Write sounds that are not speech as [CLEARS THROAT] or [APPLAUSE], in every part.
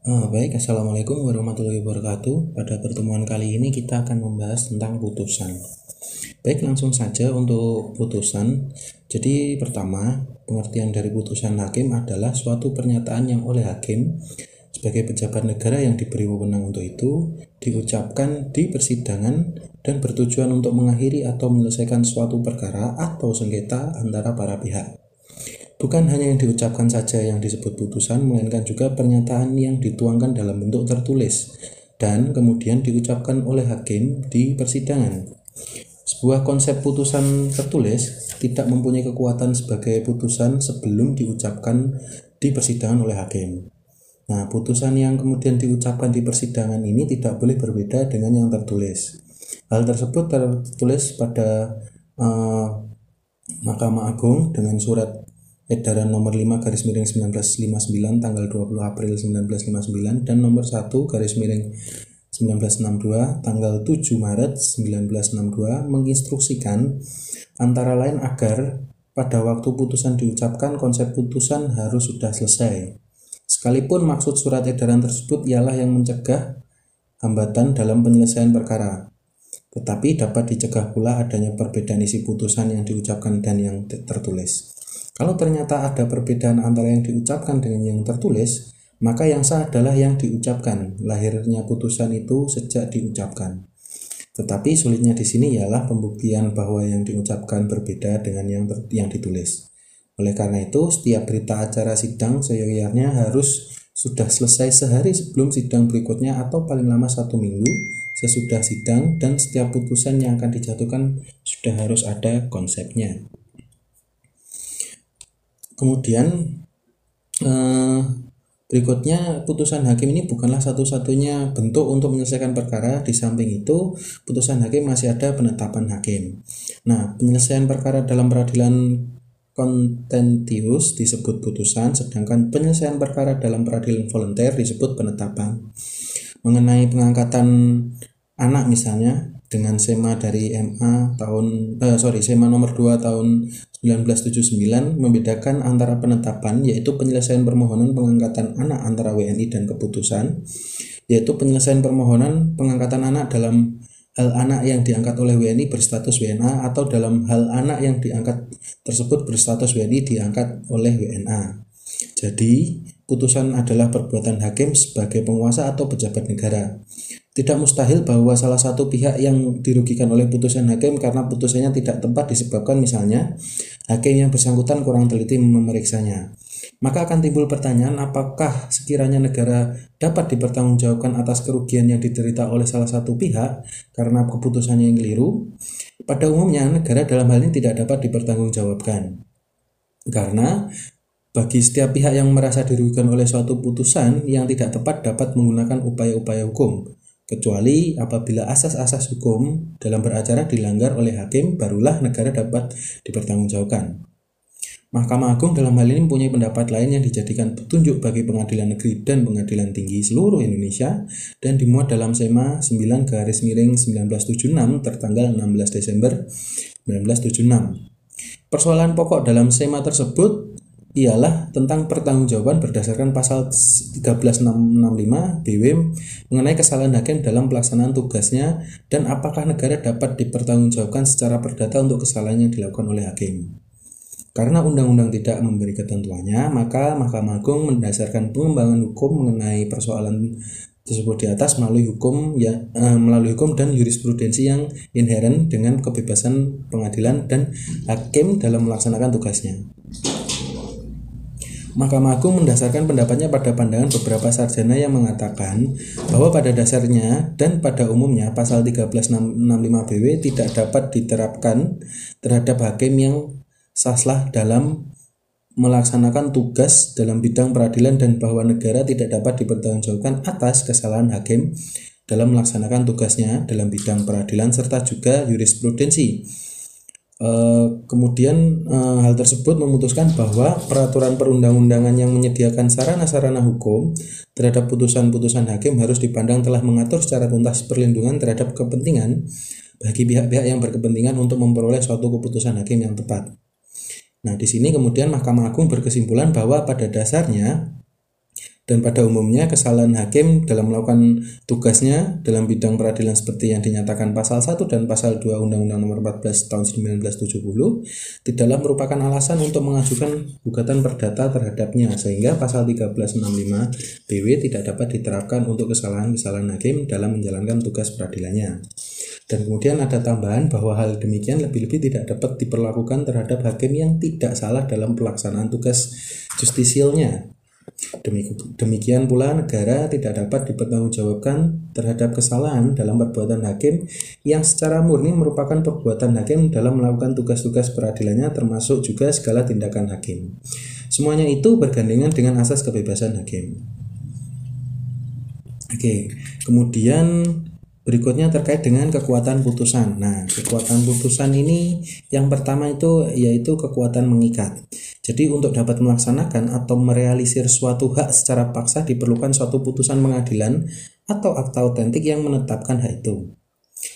Uh, baik, Assalamualaikum warahmatullahi wabarakatuh. Pada pertemuan kali ini kita akan membahas tentang putusan. Baik, langsung saja untuk putusan. Jadi pertama, pengertian dari putusan hakim adalah suatu pernyataan yang oleh hakim sebagai pejabat negara yang diberi wewenang untuk itu diucapkan di persidangan dan bertujuan untuk mengakhiri atau menyelesaikan suatu perkara atau sengketa antara para pihak. Bukan hanya yang diucapkan saja yang disebut putusan, melainkan juga pernyataan yang dituangkan dalam bentuk tertulis dan kemudian diucapkan oleh hakim di persidangan. Sebuah konsep putusan tertulis tidak mempunyai kekuatan sebagai putusan sebelum diucapkan di persidangan oleh hakim. Nah, putusan yang kemudian diucapkan di persidangan ini tidak boleh berbeda dengan yang tertulis. Hal tersebut tertulis pada uh, Mahkamah Agung dengan surat edaran nomor 5 garis miring 1959 tanggal 20 April 1959 dan nomor 1 garis miring 1962 tanggal 7 Maret 1962 menginstruksikan antara lain agar pada waktu putusan diucapkan konsep putusan harus sudah selesai. Sekalipun maksud surat edaran tersebut ialah yang mencegah hambatan dalam penyelesaian perkara. Tetapi dapat dicegah pula adanya perbedaan isi putusan yang diucapkan dan yang tertulis. Kalau ternyata ada perbedaan antara yang diucapkan dengan yang tertulis, maka yang sah adalah yang diucapkan. Lahirnya putusan itu sejak diucapkan. Tetapi sulitnya di sini ialah pembuktian bahwa yang diucapkan berbeda dengan yang yang ditulis. Oleh karena itu, setiap berita acara sidang seyogyarnya harus sudah selesai sehari sebelum sidang berikutnya atau paling lama satu minggu sesudah sidang dan setiap putusan yang akan dijatuhkan sudah harus ada konsepnya. Kemudian eh, berikutnya putusan hakim ini bukanlah satu-satunya bentuk untuk menyelesaikan perkara. Di samping itu, putusan hakim masih ada penetapan hakim. Nah, penyelesaian perkara dalam peradilan kontentius disebut putusan, sedangkan penyelesaian perkara dalam peradilan volunteer disebut penetapan. Mengenai pengangkatan anak misalnya, dengan SEMA dari MA tahun eh, sorry SEMA nomor 2 tahun 1979 membedakan antara penetapan yaitu penyelesaian permohonan pengangkatan anak antara WNI dan keputusan yaitu penyelesaian permohonan pengangkatan anak dalam hal anak yang diangkat oleh WNI berstatus WNA atau dalam hal anak yang diangkat tersebut berstatus WNI diangkat oleh WNA. Jadi, putusan adalah perbuatan hakim sebagai penguasa atau pejabat negara. Tidak mustahil bahwa salah satu pihak yang dirugikan oleh putusan hakim karena putusannya tidak tepat disebabkan misalnya hakim yang bersangkutan kurang teliti memeriksanya. Maka akan timbul pertanyaan apakah sekiranya negara dapat dipertanggungjawabkan atas kerugian yang diderita oleh salah satu pihak karena keputusannya yang keliru? Pada umumnya negara dalam hal ini tidak dapat dipertanggungjawabkan. Karena bagi setiap pihak yang merasa dirugikan oleh suatu putusan yang tidak tepat dapat menggunakan upaya-upaya hukum kecuali apabila asas-asas hukum dalam beracara dilanggar oleh hakim barulah negara dapat dipertanggungjawabkan. Mahkamah Agung dalam hal ini mempunyai pendapat lain yang dijadikan petunjuk bagi pengadilan negeri dan pengadilan tinggi seluruh Indonesia dan dimuat dalam SEMA 9 garis miring 1976 tertanggal 16 Desember 1976. Persoalan pokok dalam SEMA tersebut ialah tentang pertanggungjawaban berdasarkan pasal 1365 BW mengenai kesalahan hakim dalam pelaksanaan tugasnya dan apakah negara dapat dipertanggungjawabkan secara perdata untuk kesalahan yang dilakukan oleh hakim. Karena undang-undang tidak memberi ketentuannya, maka Mahkamah Agung mendasarkan pengembangan hukum mengenai persoalan tersebut di atas melalui hukum ya eh, melalui hukum dan jurisprudensi yang inherent dengan kebebasan pengadilan dan hakim dalam melaksanakan tugasnya. Mahkamah Agung mendasarkan pendapatnya pada pandangan beberapa sarjana yang mengatakan bahwa pada dasarnya dan pada umumnya pasal 1365 BW tidak dapat diterapkan terhadap hakim yang saslah dalam melaksanakan tugas dalam bidang peradilan dan bahwa negara tidak dapat dipertanggungjawabkan atas kesalahan hakim dalam melaksanakan tugasnya dalam bidang peradilan serta juga jurisprudensi Eh, kemudian uh, hal tersebut memutuskan bahwa peraturan perundang-undangan yang menyediakan sarana-sarana hukum terhadap putusan-putusan hakim harus dipandang telah mengatur secara tuntas perlindungan terhadap kepentingan bagi pihak-pihak yang berkepentingan untuk memperoleh suatu keputusan hakim yang tepat. Nah, di sini kemudian Mahkamah Agung berkesimpulan bahwa pada dasarnya Dan pada umumnya kesalahan hakim dalam melakukan tugasnya dalam bidang peradilan seperti yang dinyatakan pasal 1 dan pasal 2 Undang-Undang Nomor 14 Tahun 1970 tidaklah merupakan alasan untuk mengajukan gugatan perdata terhadapnya sehingga pasal 1365 BW tidak dapat diterapkan untuk kesalahan-kesalahan hakim dalam menjalankan tugas peradilannya. Dan kemudian ada tambahan bahwa hal demikian lebih-lebih tidak dapat diperlakukan terhadap hakim yang tidak salah dalam pelaksanaan tugas justisialnya Demikian pula negara tidak dapat dipertanggungjawabkan terhadap kesalahan dalam perbuatan hakim yang secara murni merupakan perbuatan hakim dalam melakukan tugas-tugas peradilannya termasuk juga segala tindakan hakim. Semuanya itu bergandengan dengan asas kebebasan hakim. Oke, kemudian Berikutnya terkait dengan kekuatan putusan. Nah, kekuatan putusan ini yang pertama itu yaitu kekuatan mengikat. Jadi untuk dapat melaksanakan atau merealisir suatu hak secara paksa diperlukan suatu putusan pengadilan atau akta otentik yang menetapkan hak itu.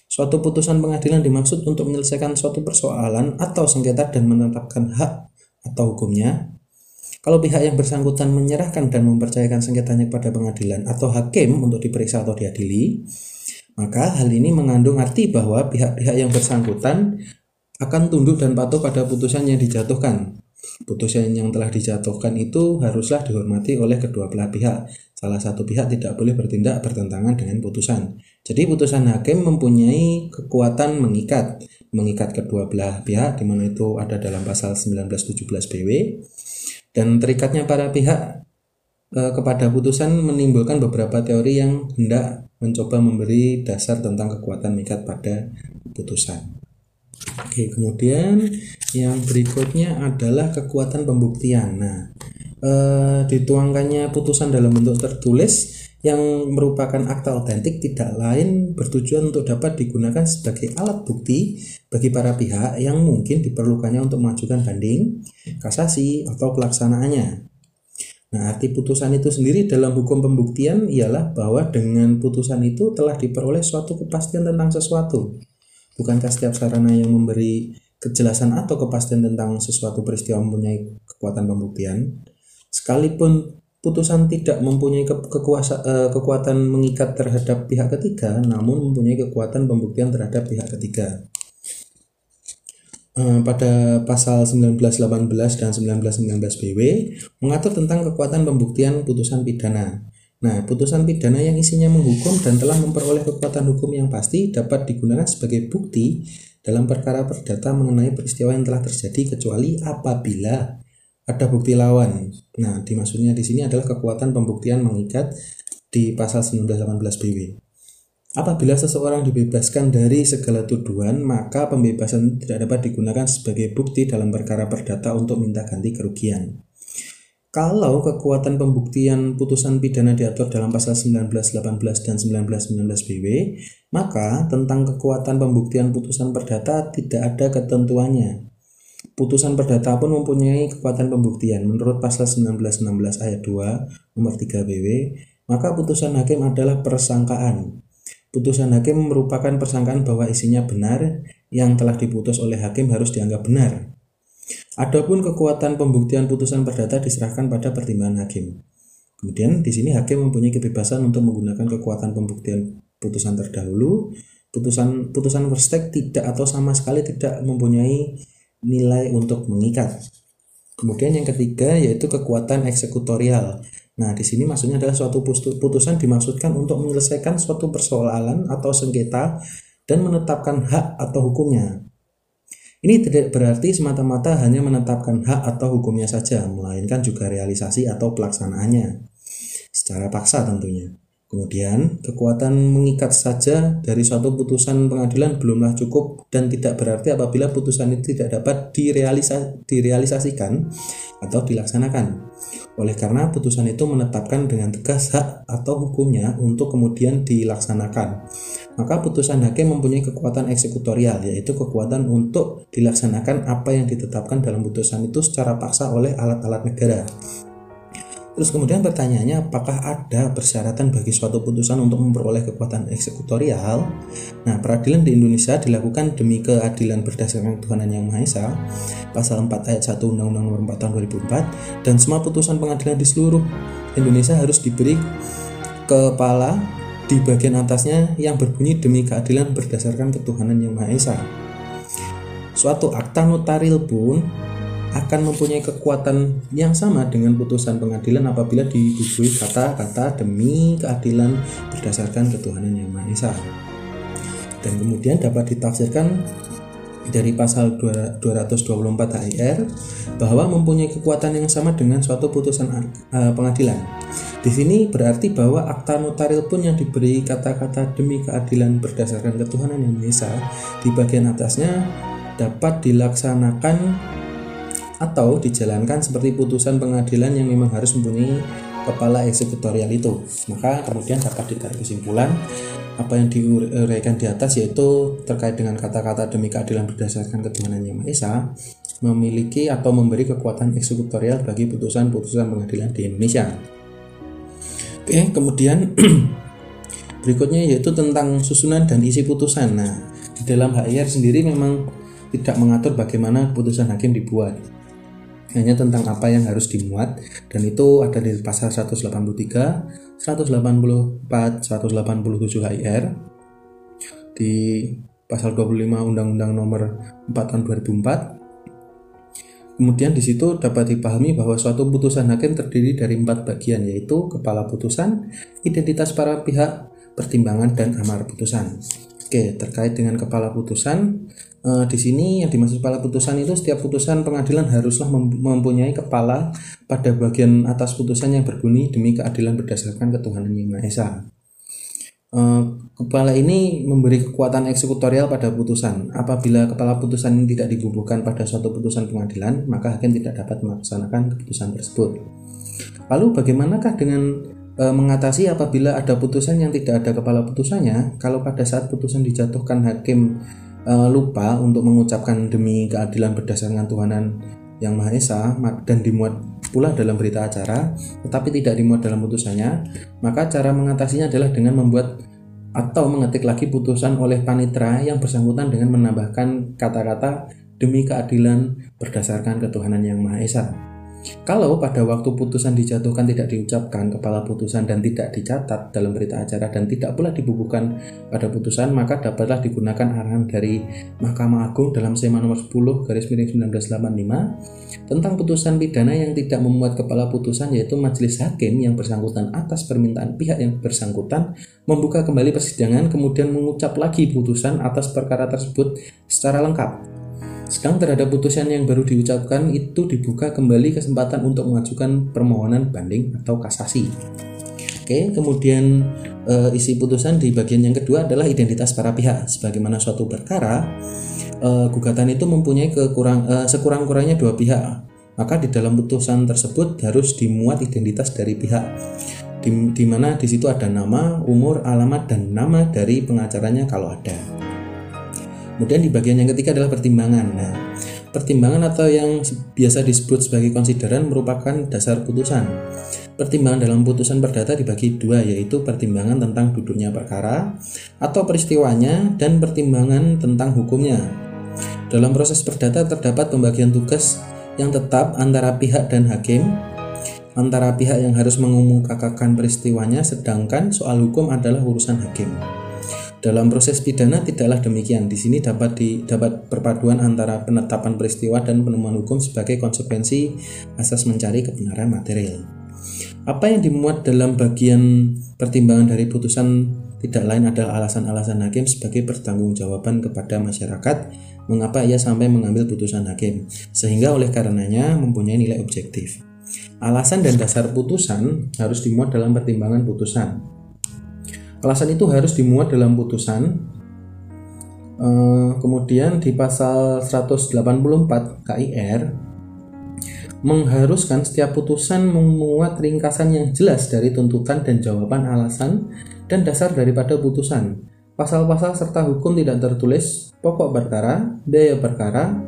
Suatu putusan pengadilan dimaksud untuk menyelesaikan suatu persoalan atau sengketa dan menetapkan hak atau hukumnya. Kalau pihak yang bersangkutan menyerahkan dan mempercayakan sengketanya kepada pengadilan atau hakim untuk diperiksa atau diadili, maka hal ini mengandung arti bahwa pihak-pihak yang bersangkutan akan tunduk dan patuh pada putusan yang dijatuhkan. Putusan yang telah dijatuhkan itu haruslah dihormati oleh kedua belah pihak. Salah satu pihak tidak boleh bertindak bertentangan dengan putusan. Jadi putusan hakim mempunyai kekuatan mengikat, mengikat kedua belah pihak di mana itu ada dalam pasal 1917 BW dan terikatnya para pihak kepada putusan menimbulkan beberapa teori yang hendak mencoba memberi dasar tentang kekuatan mikat pada putusan. Oke, kemudian yang berikutnya adalah kekuatan pembuktian. Nah, e, dituangkannya putusan dalam bentuk tertulis yang merupakan akta otentik tidak lain bertujuan untuk dapat digunakan sebagai alat bukti bagi para pihak yang mungkin diperlukannya untuk mengajukan banding, kasasi, atau pelaksanaannya. Nah, arti putusan itu sendiri dalam hukum pembuktian ialah bahwa dengan putusan itu telah diperoleh suatu kepastian tentang sesuatu. Bukankah setiap sarana yang memberi kejelasan atau kepastian tentang sesuatu peristiwa mempunyai kekuatan pembuktian? Sekalipun putusan tidak mempunyai ke kekuasa, uh, kekuatan mengikat terhadap pihak ketiga, namun mempunyai kekuatan pembuktian terhadap pihak ketiga. Eh, pada pasal 1918 dan 1919 BW mengatur tentang kekuatan pembuktian putusan pidana. Nah, putusan pidana yang isinya menghukum dan telah memperoleh kekuatan hukum yang pasti dapat digunakan sebagai bukti dalam perkara perdata mengenai peristiwa yang telah terjadi kecuali apabila ada bukti lawan. Nah, dimaksudnya di sini adalah kekuatan pembuktian mengikat di pasal 1918 BW. Apabila seseorang dibebaskan dari segala tuduhan, maka pembebasan tidak dapat digunakan sebagai bukti dalam perkara perdata untuk minta ganti kerugian. Kalau kekuatan pembuktian putusan pidana diatur dalam pasal 1918 dan 1919 BW, maka tentang kekuatan pembuktian putusan perdata tidak ada ketentuannya. Putusan perdata pun mempunyai kekuatan pembuktian menurut pasal 1916 ayat 2 nomor 3 BW, maka putusan hakim adalah persangkaan Putusan hakim merupakan persangkaan bahwa isinya benar yang telah diputus oleh hakim harus dianggap benar. Adapun kekuatan pembuktian putusan perdata diserahkan pada pertimbangan hakim. Kemudian di sini hakim mempunyai kebebasan untuk menggunakan kekuatan pembuktian putusan terdahulu. Putusan putusan verstek tidak atau sama sekali tidak mempunyai nilai untuk mengikat. Kemudian yang ketiga yaitu kekuatan eksekutorial. Nah, di sini maksudnya adalah suatu putusan dimaksudkan untuk menyelesaikan suatu persoalan atau sengketa dan menetapkan hak atau hukumnya. Ini tidak berarti semata-mata hanya menetapkan hak atau hukumnya saja, melainkan juga realisasi atau pelaksanaannya. Secara paksa tentunya. Kemudian, kekuatan mengikat saja dari suatu putusan pengadilan belumlah cukup dan tidak berarti apabila putusan itu tidak dapat direalisa direalisasikan atau dilaksanakan. Oleh karena putusan itu menetapkan dengan tegas hak atau hukumnya untuk kemudian dilaksanakan. Maka putusan hakim mempunyai kekuatan eksekutorial yaitu kekuatan untuk dilaksanakan apa yang ditetapkan dalam putusan itu secara paksa oleh alat-alat negara. Terus kemudian pertanyaannya apakah ada persyaratan bagi suatu putusan untuk memperoleh kekuatan eksekutorial? Nah, peradilan di Indonesia dilakukan demi keadilan berdasarkan Tuhanan Yang Maha Esa, pasal 4 ayat 1 Undang-Undang Nomor 4 tahun 2004 dan semua putusan pengadilan di seluruh Indonesia harus diberi kepala di bagian atasnya yang berbunyi demi keadilan berdasarkan ketuhanan yang Maha Esa. Suatu akta notaril pun akan mempunyai kekuatan yang sama dengan putusan pengadilan apabila dibubuhi kata-kata demi keadilan berdasarkan ketuhanan yang Maha Esa. Dan kemudian dapat ditafsirkan dari pasal 224 HIR bahwa mempunyai kekuatan yang sama dengan suatu putusan uh, pengadilan. Di sini berarti bahwa akta notaril pun yang diberi kata-kata demi keadilan berdasarkan ketuhanan yang Maha di bagian atasnya dapat dilaksanakan atau dijalankan seperti putusan pengadilan yang memang harus mempunyai kepala eksekutorial itu. Maka kemudian dapat ditarik kesimpulan apa yang diuraikan di atas yaitu terkait dengan kata-kata demi keadilan berdasarkan ketuhanan yang Maha Esa memiliki atau memberi kekuatan eksekutorial bagi putusan-putusan pengadilan di Indonesia. Oke, kemudian [CLEARS THROAT] berikutnya yaitu tentang susunan dan isi putusan. Nah, di dalam HIR sendiri memang tidak mengatur bagaimana keputusan hakim dibuat hanya tentang apa yang harus dimuat dan itu ada di pasal 183, 184, 187 HIR di pasal 25 Undang-Undang Nomor 4 Tahun 2004. Kemudian di situ dapat dipahami bahwa suatu putusan hakim terdiri dari empat bagian yaitu kepala putusan, identitas para pihak, pertimbangan dan amar putusan. Oke, terkait dengan kepala putusan, uh, di sini yang dimaksud kepala putusan itu setiap putusan pengadilan haruslah mempunyai kepala pada bagian atas putusan yang berbunyi demi keadilan berdasarkan ketuhanan yang Maha Esa. Uh, kepala ini memberi kekuatan eksekutorial pada putusan. Apabila kepala putusan ini tidak dibubuhkan pada suatu putusan pengadilan, maka hakim tidak dapat melaksanakan keputusan tersebut. Lalu bagaimanakah dengan e, mengatasi apabila ada putusan yang tidak ada kepala putusannya? Kalau pada saat putusan dijatuhkan hakim uh, lupa untuk mengucapkan demi keadilan berdasarkan Tuhanan yang Maha Esa dan dimuat pula dalam berita acara tetapi tidak dimuat dalam putusannya maka cara mengatasinya adalah dengan membuat atau mengetik lagi putusan oleh panitra yang bersangkutan dengan menambahkan kata-kata demi keadilan berdasarkan ketuhanan yang Maha Esa. Kalau pada waktu putusan dijatuhkan tidak diucapkan kepala putusan dan tidak dicatat dalam berita acara dan tidak pula dibubuhkan pada putusan, maka dapatlah digunakan arahan dari Mahkamah Agung dalam SEMA nomor 10 garis miring 1985 tentang putusan pidana yang tidak memuat kepala putusan yaitu majelis hakim yang bersangkutan atas permintaan pihak yang bersangkutan membuka kembali persidangan kemudian mengucap lagi putusan atas perkara tersebut secara lengkap sedang terhadap putusan yang baru diucapkan itu dibuka kembali kesempatan untuk mengajukan permohonan banding atau kasasi. Oke, kemudian e, isi putusan di bagian yang kedua adalah identitas para pihak. Sebagaimana suatu perkara, e, gugatan itu mempunyai e, sekurang-kurangnya dua pihak. Maka di dalam putusan tersebut harus dimuat identitas dari pihak di, di mana di situ ada nama, umur, alamat dan nama dari pengacaranya kalau ada. Kemudian di bagian yang ketiga adalah pertimbangan. Nah, pertimbangan atau yang biasa disebut sebagai konsideran merupakan dasar putusan. Pertimbangan dalam putusan perdata dibagi dua yaitu pertimbangan tentang duduknya perkara atau peristiwanya dan pertimbangan tentang hukumnya. Dalam proses perdata terdapat pembagian tugas yang tetap antara pihak dan hakim antara pihak yang harus mengumumkakan peristiwanya sedangkan soal hukum adalah urusan hakim. Dalam proses pidana tidaklah demikian. Di sini dapat di, dapat perpaduan antara penetapan peristiwa dan penemuan hukum sebagai konsekuensi asas mencari kebenaran material. Apa yang dimuat dalam bagian pertimbangan dari putusan tidak lain adalah alasan-alasan hakim sebagai pertanggungjawaban kepada masyarakat mengapa ia sampai mengambil putusan hakim, sehingga oleh karenanya mempunyai nilai objektif. Alasan dan dasar putusan harus dimuat dalam pertimbangan putusan. Alasan itu harus dimuat dalam putusan. Uh, kemudian di pasal 184 KIR mengharuskan setiap putusan memuat ringkasan yang jelas dari tuntutan dan jawaban alasan dan dasar daripada putusan. Pasal-pasal serta hukum tidak tertulis, pokok perkara, daya perkara,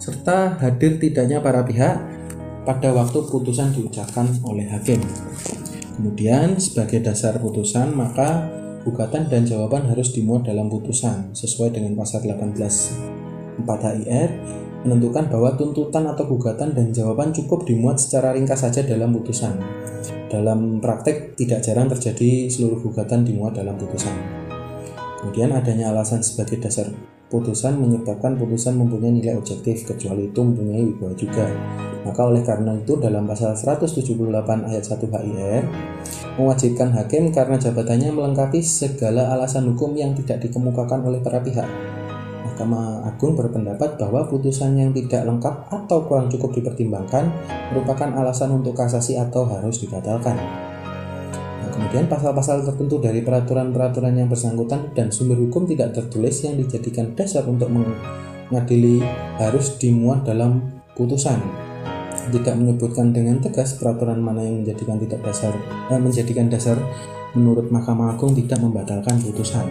serta hadir tidaknya para pihak pada waktu putusan diucapkan oleh hakim. Kemudian sebagai dasar putusan maka Gugatan dan jawaban harus dimuat dalam putusan sesuai dengan pasal 18 4 HIR menentukan bahwa tuntutan atau gugatan dan jawaban cukup dimuat secara ringkas saja dalam putusan. Dalam praktek tidak jarang terjadi seluruh gugatan dimuat dalam putusan. Kemudian adanya alasan sebagai dasar putusan menyebabkan putusan mempunyai nilai objektif kecuali itu mempunyai wibawa juga. Maka oleh karena itu dalam pasal 178 ayat 1 HIR mewajibkan hakim karena jabatannya melengkapi segala alasan hukum yang tidak dikemukakan oleh para pihak Mahkamah Agung berpendapat bahwa putusan yang tidak lengkap atau kurang cukup dipertimbangkan merupakan alasan untuk kasasi atau harus dibatalkan. Kemudian pasal-pasal tertentu dari peraturan-peraturan yang bersangkutan dan sumber hukum tidak tertulis yang dijadikan dasar untuk mengadili harus dimuat dalam putusan. Tidak menyebutkan dengan tegas peraturan mana yang menjadikan tidak dasar eh, menjadikan dasar menurut Mahkamah Agung tidak membatalkan putusan.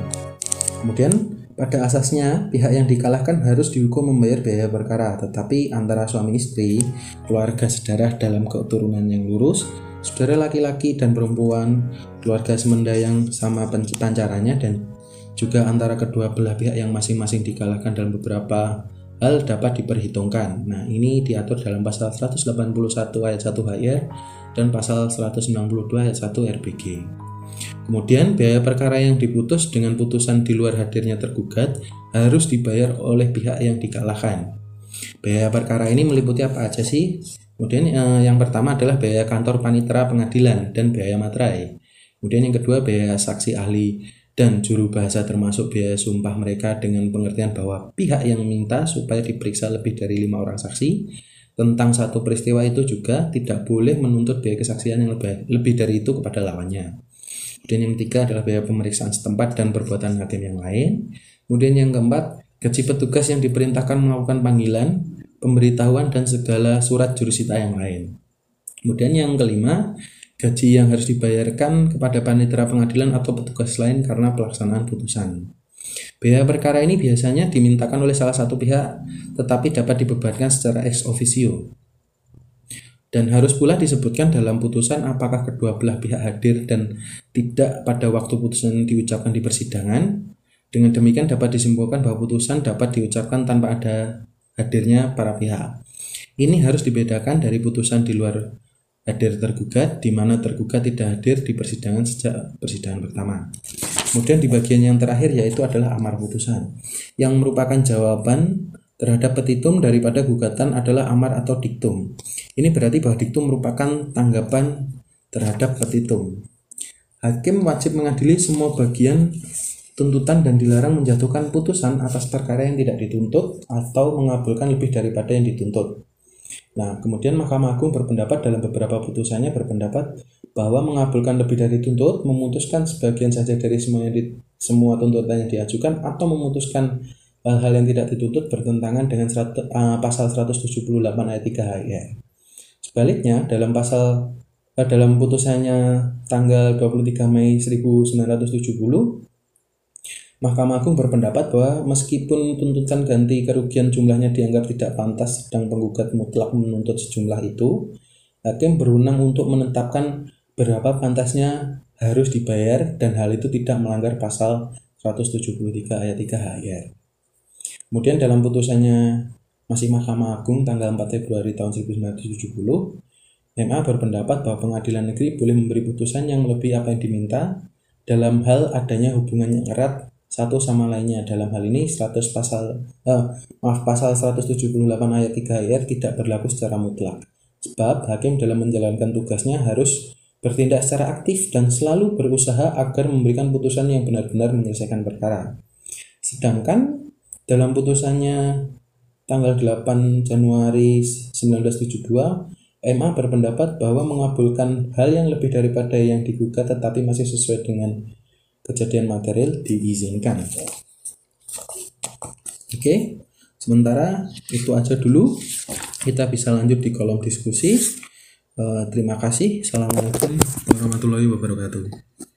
Kemudian pada asasnya, pihak yang dikalahkan harus dihukum membayar biaya perkara, tetapi antara suami istri, keluarga sedarah dalam keturunan yang lurus, saudara laki-laki dan perempuan, keluarga semenda yang sama pancarannya, dan juga antara kedua belah pihak yang masing-masing dikalahkan dalam beberapa hal dapat diperhitungkan. Nah, ini diatur dalam pasal 181 ayat 1 HR dan pasal 192 ayat 1 RBG. Kemudian biaya perkara yang diputus dengan putusan di luar hadirnya tergugat harus dibayar oleh pihak yang dikalahkan. Biaya perkara ini meliputi apa aja sih? Kemudian eh, yang pertama adalah biaya kantor panitera pengadilan dan biaya materai. Kemudian yang kedua biaya saksi ahli dan juru bahasa termasuk biaya sumpah mereka dengan pengertian bahwa pihak yang meminta supaya diperiksa lebih dari lima orang saksi tentang satu peristiwa itu juga tidak boleh menuntut biaya kesaksian yang lebih, lebih dari itu kepada lawannya. Kemudian yang ketiga adalah biaya pemeriksaan setempat dan perbuatan hakim yang lain. Kemudian yang keempat, gaji petugas yang diperintahkan melakukan panggilan, pemberitahuan dan segala surat jurusita yang lain. Kemudian yang kelima, gaji yang harus dibayarkan kepada panitera pengadilan atau petugas lain karena pelaksanaan putusan. Biaya perkara ini biasanya dimintakan oleh salah satu pihak, tetapi dapat dibebankan secara ex officio. Dan harus pula disebutkan dalam putusan apakah kedua belah pihak hadir dan tidak pada waktu putusan diucapkan di persidangan. Dengan demikian dapat disimpulkan bahwa putusan dapat diucapkan tanpa ada hadirnya para pihak. Ini harus dibedakan dari putusan di luar hadir tergugat, di mana tergugat tidak hadir di persidangan sejak persidangan pertama. Kemudian di bagian yang terakhir yaitu adalah amar putusan, yang merupakan jawaban terhadap petitum daripada gugatan adalah amar atau diktum. Ini berarti bahwa diktum merupakan tanggapan terhadap petitum. Hakim wajib mengadili semua bagian tuntutan dan dilarang menjatuhkan putusan atas perkara yang tidak dituntut atau mengabulkan lebih daripada yang dituntut. Nah, kemudian Mahkamah Agung berpendapat dalam beberapa putusannya berpendapat bahwa mengabulkan lebih dari tuntut, memutuskan sebagian saja dari semua di, semua tuntutan yang diajukan atau memutuskan hal-hal yang tidak dituntut bertentangan dengan serat, uh, pasal 178 ayat 3 HIR. Sebaliknya, dalam pasal uh, dalam putusannya tanggal 23 Mei 1970, Mahkamah Agung berpendapat bahwa meskipun tuntutan ganti kerugian jumlahnya dianggap tidak pantas sedang penggugat mutlak menuntut sejumlah itu, hakim berwenang untuk menetapkan berapa pantasnya harus dibayar dan hal itu tidak melanggar pasal 173 ayat 3 HIR. Kemudian dalam putusannya masih Mahkamah Agung tanggal 4 Februari tahun 1970, MA berpendapat bahwa pengadilan negeri boleh memberi putusan yang lebih apa yang diminta dalam hal adanya hubungan yang erat satu sama lainnya. Dalam hal ini 100 pasal eh, maaf pasal 178 ayat 3 ayat tidak berlaku secara mutlak. Sebab hakim dalam menjalankan tugasnya harus bertindak secara aktif dan selalu berusaha agar memberikan putusan yang benar-benar menyelesaikan perkara. Sedangkan dalam putusannya tanggal 8 Januari 1972, MA berpendapat bahwa mengabulkan hal yang lebih daripada yang digugat tetapi masih sesuai dengan kejadian material diizinkan. Oke, sementara itu aja dulu. Kita bisa lanjut di kolom diskusi. Uh, terima kasih. Assalamualaikum warahmatullahi wabarakatuh.